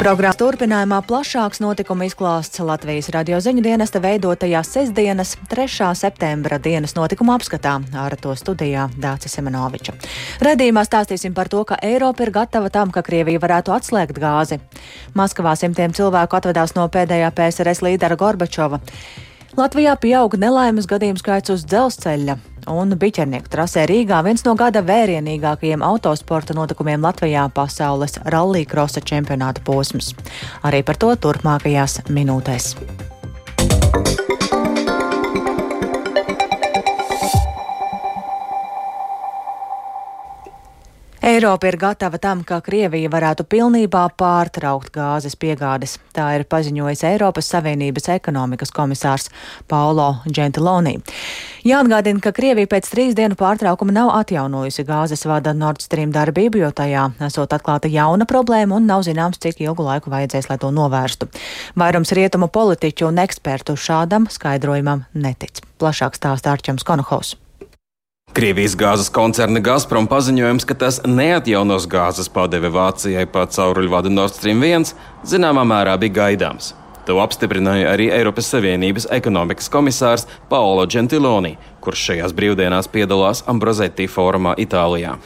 Programmas turpinājumā plašāks notikuma izklāsts Latvijas radio ziņu dienesta veidotajā sestdienas 3. septembra dienas notikuma apskatā ar to studijā Dācis Semenoviča. Redījumā stāstīsim par to, ka Eiropa ir gatava tam, ka Krievija varētu atslēgt gāzi. Maskavā simtiem cilvēku atvedās no pēdējā PSRS līdera Gorbačova. Latvijā pieaug nelaimes gadījumu skaits uz dzelzceļa un biķernieku trasē Rīgā viens no gada vērienīgākajiem autosporta notikumiem Latvijā pasaules rallija krosa čempionāta posms. Arī par to turpmākajās minūtēs. Eiropa ir gatava tam, ka Krievija varētu pilnībā pārtraukt gāzes piegādes. Tā ir paziņojis Eiropas Savienības ekonomikas komisārs Paulo Gentiloni. Jāatgādina, ka Krievija pēc trīs dienu pārtraukuma nav atjaunojusi gāzes vada Nord Stream darbību, jo tajā esot atklāta jauna problēma un nav zināms, cik ilgu laiku vajadzēs, lai to novērstu. Vairums rietumu politiķu un ekspertu šādam skaidrojumam netic. Plašāk stāsta Arčams Konohaus. Krievijas gāzes koncerna Gazprom paziņojums, ka tas neatjaunos gāzes padeve Vācijai pa cauruļvadu Nord Stream 1, zināmā mērā bija gaidāms. To apstiprināja arī Eiropas Savienības ekonomikas komisārs Paolo Gentiloni, kurš šajās brīvdienās piedalās Ambrozetti fórumā Itālijā.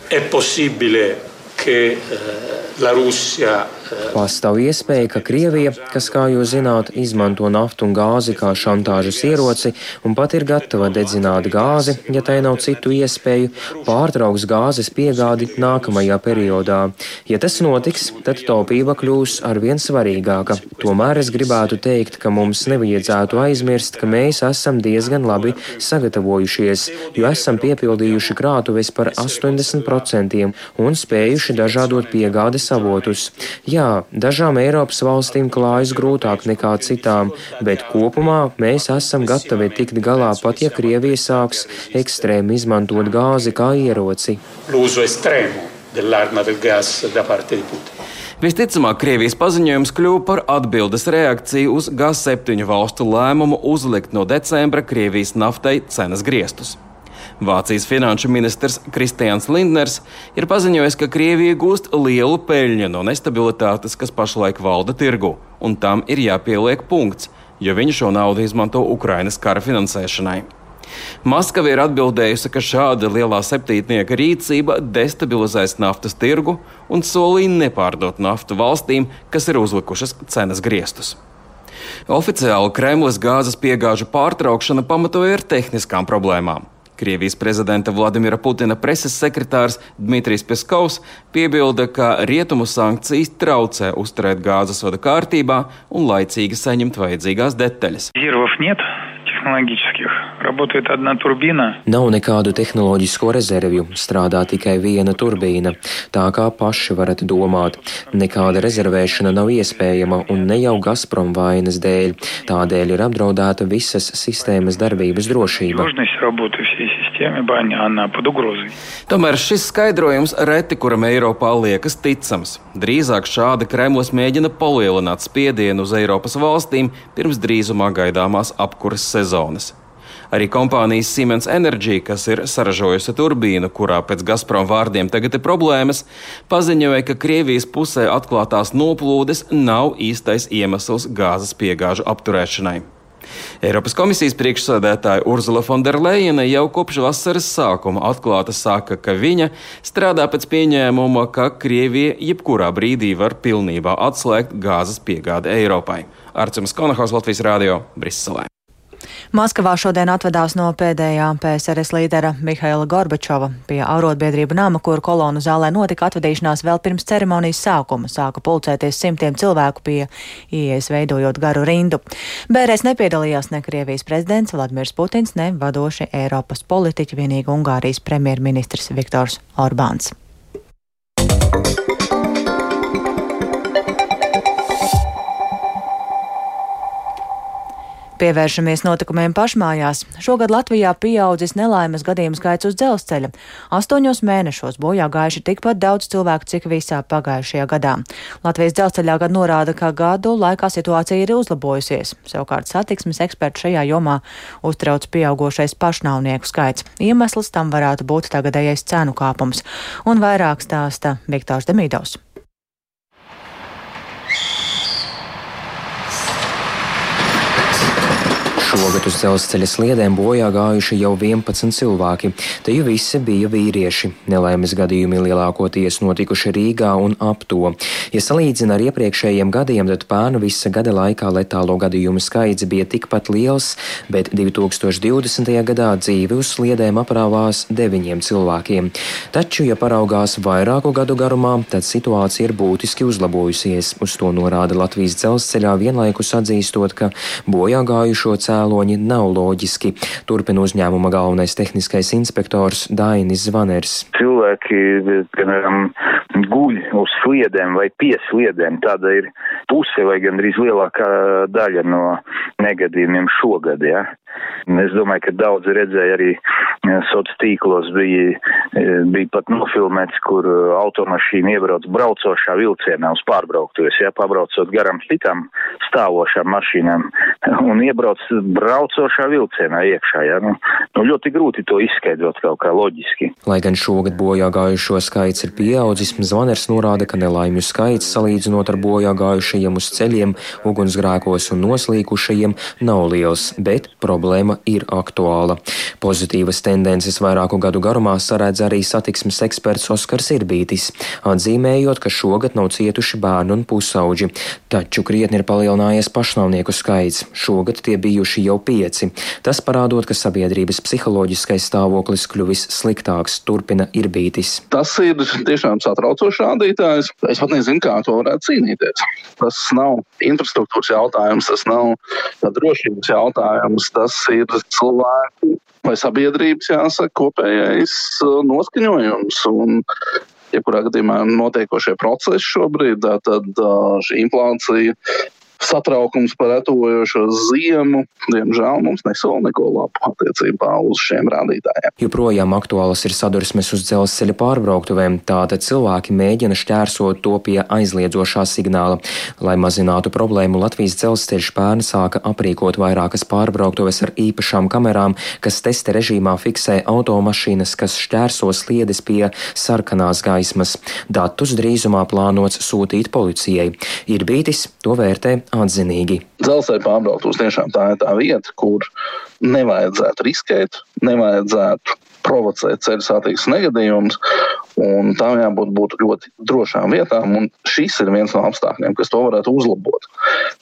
Pastāv iespēja, ka Krievija, kas, kā jūs zināt, izmanto naftu un gāzi kā šantāžas ieroci un pat ir gatava dedzināt gāzi, ja tai nav citu iespēju, pārtrauks gāzes piegādi nākamajā periodā. Ja tas notiks, tad taupība kļūs arvien svarīgāka. Tomēr es gribētu teikt, ka mums nevajadzētu aizmirst, ka mēs esam diezgan labi sagatavojušies, jo esam piepildījuši krātuves par 80% un spējuši dažādot piegādes avotus. Jā, dažām Eiropas valstīm klājas grūtāk nekā citām, bet kopumā mēs esam gatavi tikt galā pat ja Krievija sāks ekstrēmi izmantot gāzi kā ieroci. Visticamāk, Krievijas paziņojums kļuva par atbildes reakciju uz G7 valstu lēmumu uzlikt no decembra Krievijas naftai cenas griestus. Vācijas finanšu ministrs Kristians Lindners ir paziņojis, ka Krievija gūst lielu peļņu no nestabilitātes, kas pašlaik valda tirgu, un tam ir jāpieliek punkts, jo viņi šo naudu izmanto Ukrainas kara finansēšanai. Maskava ir atbildējusi, ka šāda lielā septītnieka rīcība destabilizēs naftas tirgu un solīja nepārdot naftu valstīm, kas ir uzlikušas cenas griestus. Oficiāli Kremlis gāzes piegāžu pārtraukšana pamatoja ar tehniskām problēmām. Krievijas prezidenta Vladimira Putina preses sekretārs Dmitrijs Peskovs piebilda, ka rietumu sankcijas traucē uzturēt gāzes vada kārtībā un laicīgi saņemt vajadzīgās detaļas. Nav nekādu tehnoloģisko rezervju, strādā tikai viena turbīna. Tā kā paši varat domāt, nekāda rezervēšana nav iespējama un ne jau Gazprom vainas dēļ. Tādēļ ir apdraudēta visas sistēmas darbības drošība ściemy baņā na Podugruzi. Tomēr šis skaidrojums reti kuram Eiropā liekas ticams. Drīzāk šādi Kremlis mēģina palielināt spiedienu uz Eiropas valstīm pirms drīzumā gaidāmās apkuras sezonas. Arī kompānijas Siemens Energy, kas ir saražojusi turbīnu, kurā pēc Gazprom vārdiem tagad ir problēmas, paziņoja, ka Krievijas pusē atklātās noplūdes nav īstais iemesls gāzes piegāžu apturēšanai. Eiropas komisijas priekšsēdētāja Urzula Fonderleina jau kopš vasaras sākuma atklāti saka, ka viņa strādā pēc pieņēmuma, ka Krievija jebkurā brīdī var pilnībā atslēgt gāzes piegādi Eiropai. Arcums Konahaus Latvijas Rādio Briselē. Maskavā šodien atvedās no pēdējā PSRS līdera Mihaila Gorbačova pie arotbiedrību nama, kur kolonu zālē notika atvedīšanās vēl pirms ceremonijas sākuma. Sāka pulcēties simtiem cilvēku pie ieejas veidojot garu rindu. Bērēs nepiedalījās ne Krievijas prezidents Vladimirs Putins, ne vadoši Eiropas politiķi, vienīgi Ungārijas premjerministrs Viktors Orbāns. Pievēršamies notikumiem pašmājās. Šogad Latvijā pieaudzis nelaimes gadījumu skaits uz dzelzceļa. Astoņos mēnešos bojā gājuši tikpat daudz cilvēku, cik visā pagājušajā gadā. Latvijas dzelzceļā gan norāda, ka gadu laikā situācija ir uzlabojusies. Savukārt satiksmes eksperti šajā jomā uztrauc pieaugošais pašnāvnieku skaits. Iemesls tam varētu būt tagadējais cenu kāpums. Un vairāk stāsta Viktors Demīdovs. Šogad uz dzelzceļa sliedēm bojā gājuši jau 11 cilvēki. Te jau visi bija vīrieši. Nelaimes gadījumi lielākoties notikuši Rīgā un ap to. Ja salīdzina ar iepriekšējiem gadiem, tad pērnu visa gada laikā letālo gadījumu skaits bija tikpat liels, bet 2020. gadā dzīvi uz sliedēm aprāvās deviņiem cilvēkiem. Taču, ja paraugās vairāku gadu garumā, tad situācija ir būtiski uzlabojusies. Uz to norāda Latvijas dzelzceļā vienlaikus atzīstot, ka bojā gājušo cēlu cēloņi nav loģiski. Turpina uzņēmuma galvenais tehniskais inspektors Dainis Zvaners. Cilvēki, piemēram, guļ uz sliedēm vai pie sliedēm. Tāda ir puse vai gandrīz lielākā daļa no negadījumiem šogad. Ja? Es domāju, ka daudzi redzēja arī eh, sociālos tīklos bija, eh, bija pat nofilmēts, kur eh, automašīna iebrauc braucošā vilcienā uz pārbrauktuves, ja, pabraucot garām citām stāvošām mašīnām un iebrauc braucošā vilcienā iekšā. Ja. Nu, nu, ļoti grūti to izskaidrot kaut kā loģiski. Lai gan šogad bojā gājušo skaits ir pieaudzis, Zvaners norāda, ka nelaimju skaits salīdzinot ar bojā gājušajiem uz ceļiem, ugunsgrēkos un noslīkušajiem nav liels, bet problēma problēma ir aktuāla. Pozitīvas tendences vairāku gadu garumā saredz arī satiksmes eksperts Oskars Irbītis, atzīmējot, ka šogad nav cietuši bērni un pusauģi, taču krietni ir palielinājies pašnāvnieku skaits. Šogad tie bijuši jau pieci. Tas parādot, ka sabiedrības psiholoģiskais stāvoklis kļuvis sliktāks, turpina Irbītis. Tas ir tiešām satraucošs rādītājs. Es pat nezinu, kā to varētu cīnīties. Tas nav infrastruktūras jautājums, tas nav drošības jautājums, tas tas ir cilvēku vai sabiedrības, jāsaka, kopējais uh, noskaņojums. Un, jebkurā gadījumā notiekošie procesi šobrīd, tad uh, šī inflācija satraukums par etojošo ziemu, diemžēl mums nesola neko labu attiecībā uz šiem rādītājiem. Joprojām aktuāls ir sadursmes uz dzelzceļa pārbrauktuvēm, tātad cilvēki mēģina šķērsot to pie aizliedzošā signāla. Lai mazinātu problēmu, Latvijas dzelzceļš pērn sāka aprīkot vairākas pārbrauktuves ar īpašām kamerām, kas testa režīmā fiksē automašīnas, kas šķērso sliedes pie sarkanās gaismas. Datus drīzumā plānots sūtīt policijai. Ir bītis to vērtē atzinīgi. Dzelzceļa pārbrauktos tiešām tā ir tā vieta, kur nevajadzētu riskēt, nevajadzētu provocēt ceļu satiksmes negadījumus. Tām jābūt būt ļoti drošām vietām, un šis ir viens no apstākļiem, kas to varētu uzlabot.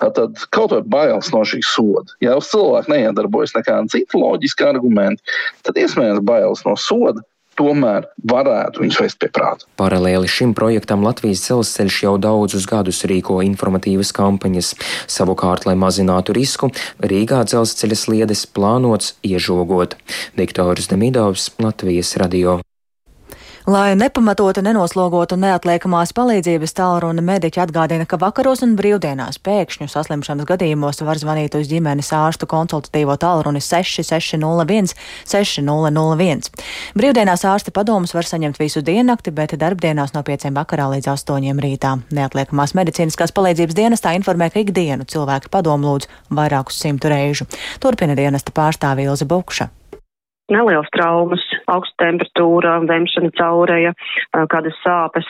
Tātad kaut vai bailes no šīs soda. Ja uz cilvēku neiedarbojas nekāda cita loģiska argumenta, tad iespējams bailes no soda tomēr varētu viņus vest pie prāta. Paralēli šim projektam Latvijas dzelzceļš jau daudzus gadus rīko informatīvas kampaņas. Savukārt, lai mazinātu risku, Rīgā dzelzceļa sliedes plānots iežogot. Viktors Demidovs, Latvijas radio. Lai nepamatoti nenoslogotu neatliekamās palīdzības tālruni, mediķi atgādina, ka vakaros un brīvdienās pēkšņu saslimšanas gadījumos var zvanīt uz ģimenes ārstu konsultatīvo tālruni 6601 6001. Brīvdienās ārsta padomus var saņemt visu diennakti, bet darbdienās no 5 vakarā līdz 8 rītā. Neatliekamās medicīniskās palīdzības dienestā informē, ka ikdienu cilvēku padomu lūdz vairākus simtu reižu. Turpina dienesta pārstāvja Ilze Bukša nelielas traumas, augsta temperatūra, vemšana caureja, kādas sāpes.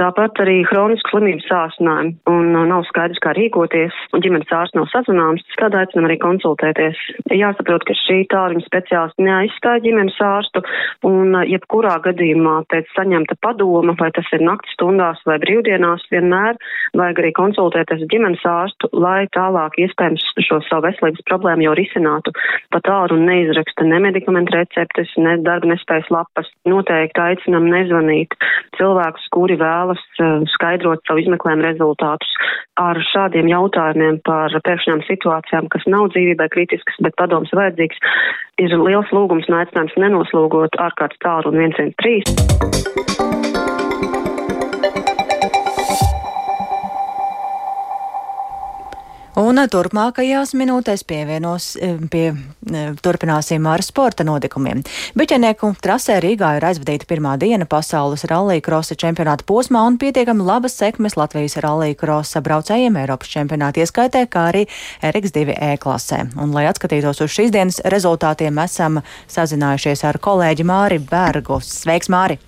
Tāpat arī hronisku slimību sāsinājumi un nav skaidrs, kā rīkoties, un ģimenes ārsts nav sazināms, tad aicinam arī konsultēties. Jāsaprot, ka šī tālruņa speciālisti neaizstāja ģimenes ārstu, un jebkurā gadījumā pēc saņemta padoma, vai tas ir naktas stundās vai brīvdienās, vienmēr vajag arī konsultēties ar ģimenes ārstu, lai tālāk iespējams šo savu veselības problēmu jau risinātu. Pa tālruni neizraksta ne medikamentu receptes, ne darba nespējas lapas. Noteikti aicinam nezvanīt cilvēkus, kuri vēlas uh, skaidrot savu izmeklējumu rezultātus ar šādiem jautājumiem par pēkšņām situācijām, kas nav dzīvībai kritiskas, bet padoms vajadzīgs. Ir liels lūgums un aicinājums nenoslūgot ārkārtas tālruni 113. Un turpmākajās minūtēs pievienos eh, pie, eh, turpināsim ar sporta notikumiem. Biķenieku trasē Rīgā ir aizvadīta pirmā diena pasaules rallija krosa čempionāta posmā un pietiekami labas sekmes Latvijas rallija krosa braucējiem Eiropas čempionāta ieskaitē, kā arī RX2 E klasē. Un, lai atskatītos uz šīs dienas rezultātiem, esam sazinājušies ar kolēģi Māri Bergu. Sveiks, Māri!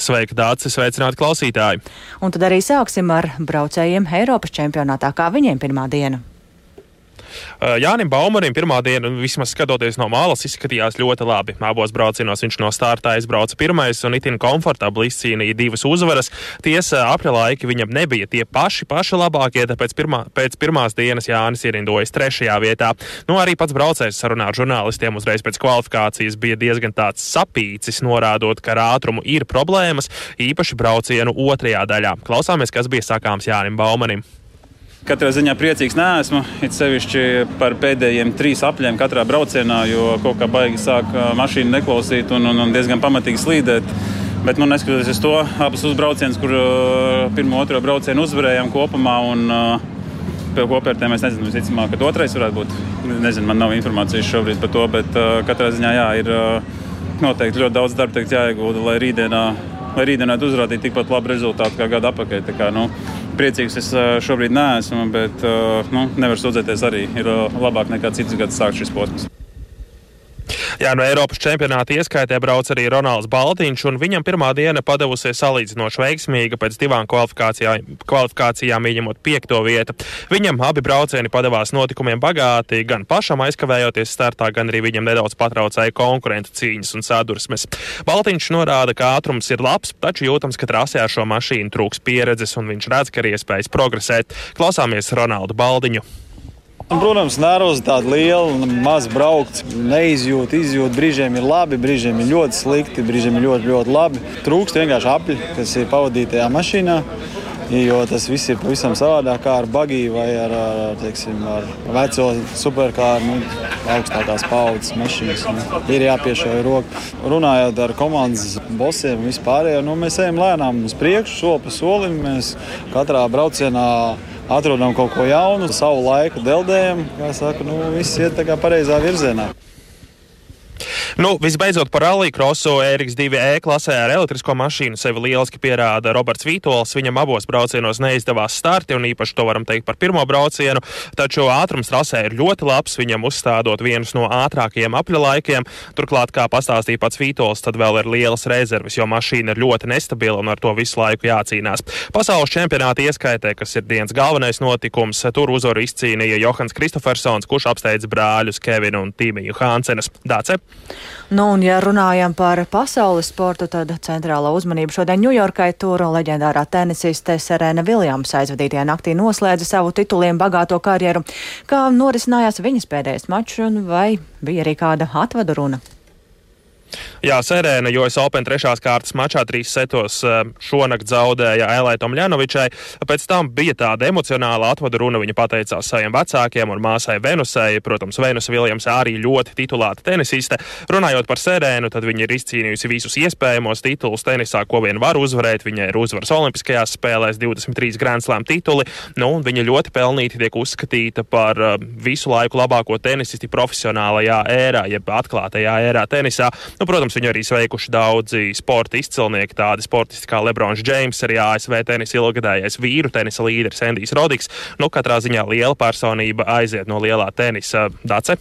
Sveika, Dārcis, sveicināti klausītāji! Un tad arī sāksim ar braucējiem Eiropas čempionātā. Kā viņiem pirmā diena? Jānim Baumanim pirmā diena, vismaz skatoties no malas, izskatījās ļoti labi. Abos braucienos viņš no starta aizbrauca pirmais un itin komfortabli izcīnīja divas uzvaras. Tiesa, apļa laiki viņam nebija tie paši, paši labākie, tāpēc pirmā, pēc pirmās dienas Jānis ierindojas trešajā vietā. Nu, arī pats braucējs sarunā ar žurnālistiem uzreiz pēc kvalifikācijas bija diezgan tāds sapīcis, norādot, ka ar ātrumu ir problēmas, īpaši braucienu otrajā daļā. Klausāmies, kas bija sakāms Jānim Baumanim. Katrā ziņā priecīgs neesmu. It sevišķi par pēdējiem trīs apļiem katrā braucienā, jo kaut kā baigi sāk mašīnu neklausīt un, un, un diezgan pamatīgi slīdēt. Bet, nu, neskatoties uz to, abas uzbraucienus, kur pirmo un otro braucienu uzvarējām kopumā, un pie kopvērtējuma es nezinu, visticamāk, ka otrais varētu būt. Nezinu, man nav informācijas šobrīd par to, bet katrā ziņā jā, ir noteikti ļoti daudz darba jāiegulda, lai rītdienā, lai rītdienā uzrādītu tikpat labu rezultātu kā gada apakaļ priecīgs es šobrīd neesmu, bet nu, nevaru sūdzēties arī. Ir labāk nekā citas gadus sākt šis posms. Jā, no Eiropas čempionāta ieskaitē brauc arī Ronalds Baltiņš, un viņam pirmā diena padevusies salīdzinoši veiksmīga pēc divām kvalifikācijām, kvalifikācijām ieņemot piekto vietu. Viņam abi braucieni padevās notikumiem bagāti, gan pašam aizkavējoties startā, gan arī viņam nedaudz patraucēja konkurentu cīņas un sadursmes. Baltiņš norāda, ka ātrums ir labs, taču jūtams, ka trasē ar šo mašīnu trūks pieredzes, un viņš redz, ka ir iespējas progresēt. Klausāmies Ronaldu Baldiņu. Protams, nervozitāte liela un maz braukt. Neizjūt, izjūt. Brīžiem ir labi, brīžiem ir ļoti slikti, brīžiem ir ļoti, ļoti labi. Trūkst vienkārši apli, kas ir pavadītajā mašīnā. Jo tas viss ir pavisam savādāk kā ar bagiju vai ar, ar, teiksim, ar veco superkāru, nu, augstākās paudzes mašīnas. Nu. Ir jāpiešauj roka. Runājot ar komandas bosiem, vispārējo, nu, mēs ejam lēnām uz priekšu, soli pa solim. Mēs katrā braucienā atrodam kaut ko jaunu, savu laiku deldējam. Kā saka, nu, viss iet tā kā pareizā virzienā. Nu, visbeidzot, par rallija krosu Ēriks 2E klasē ar elektrisko mašīnu sevi lieliski pierāda Roberts Vītols. Viņam abos braucienos neizdevās starti, un īpaši to varam teikt par pirmo braucienu. Taču ātrums trasē ir ļoti labs, viņam uzstādot vienus no ātrākajiem apļa laikiem. Turklāt, kā pastāstīja pats Vītols, tad vēl ir lielas rezerves, jo mašīna ir ļoti nestabila un ar to visu laiku jācīnās. Pasaules čempionāta ieskaitē, kas ir dienas galvenais notikums, tur uzvaru izcīnīja Johans Kristofersons, kurš apsteidz brāļus Kevinu un Tīmiju Hāncenes. Dāce? Nu, un, ja runājam par pasaules sportu, tad centrāla uzmanība šodien Ņujorkai tur leģendārā tenisiste Serena Viljams aizvadītajā naktī noslēdza savu tituliem bagāto karjeru. Kā norisinājās viņas pēdējais mačs, un vai bija arī kāda atvadu runa? Jā, Serēna, jo es Open trešās kārtas mačā trīs setos eh, šonakt zaudēja Elai Tomļanovičai. Pēc tam bija tāda emocionāla atvadu runa. Viņa pateicās saviem vecākiem un māsai Venusai. Protams, Venus Viljams arī ļoti titulēta tenisiste. Runājot par Serēnu, tad viņa ir izcīnījusi visus iespējamos titulus tenisā, ko vien var uzvarēt. Viņai ir uzvaras Olimpiskajās spēlēs 23 Grand Slam tituli, nu, viņa ļoti pelnīti tiek uzskatīta par uh, visu laiku labāko tenisisti profesionālajā ērā, jeb atklātajā ērā tenisā. Nu, protams, viņu arī sveikuši daudzi sporta izcilnieki, tādi sportisti kā Lebrons Džeims, arī ASV tenisa ilgadējais vīru tenisa līderis Endijs Rodiks. Nu, katrā ziņā liela personība aiziet no lielā tenisa dace.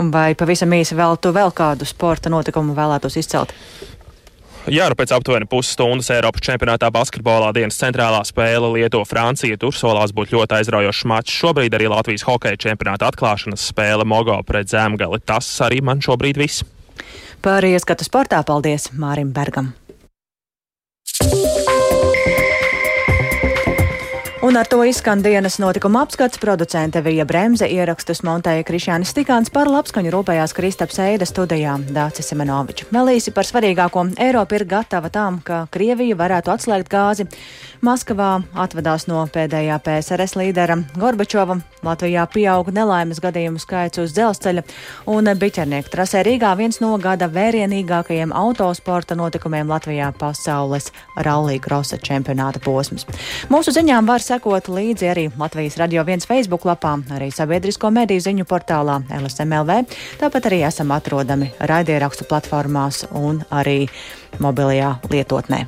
Un vai pavisam īsi vēl tu vēl kādu sporta notikumu vēlētos izcelt? Jā, nu pēc aptuveni pusstundas Eiropas čempionātā basketbolā dienas centrālā spēle Lietuva-Francija. Tur solās būt ļoti aizraujošs mačs. Šobrīd arī Latvijas hokeja čempionāta atklāšanas spēle Mogo pret Zemgali. Tas arī man šobrīd viss. Par ieskatu sportā paldies Mārim Bergam. Un ar to izskan dienas notikuma apskats. Producente Vija Bremse ierakstus montēja Krišjānis Stikāns par labskaņu rūpējās Kristaps Eida studijā Dācis Semenovičs. Vēl īsi par svarīgāko. Eiropa ir gatava tam, ka Krievija varētu atslēgt gāzi. Maskavā atvedās no pēdējā PSRS līdera Gorbačova. Latvijā pieauga nelaimes gadījumu skaits uz dzelzceļa un biķernieku trasē Rīgā viens no gada vērienīgākajiem autosporta notikumiem Latvijā pasaules rallija krosa čempionāta posms. Mūsu ziņām var sekot līdzi arī Latvijas radio viens Facebook lapā, arī sabiedrisko mediju ziņu portālā LSMLV. Tāpat arī esam atrodami raidierakstu platformās un arī mobilajā lietotnē.